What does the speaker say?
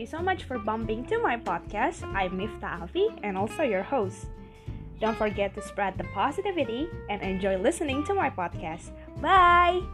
You so much for bumping to my podcast. I'm Mifta Afi and also your host. Don't forget to spread the positivity and enjoy listening to my podcast. Bye!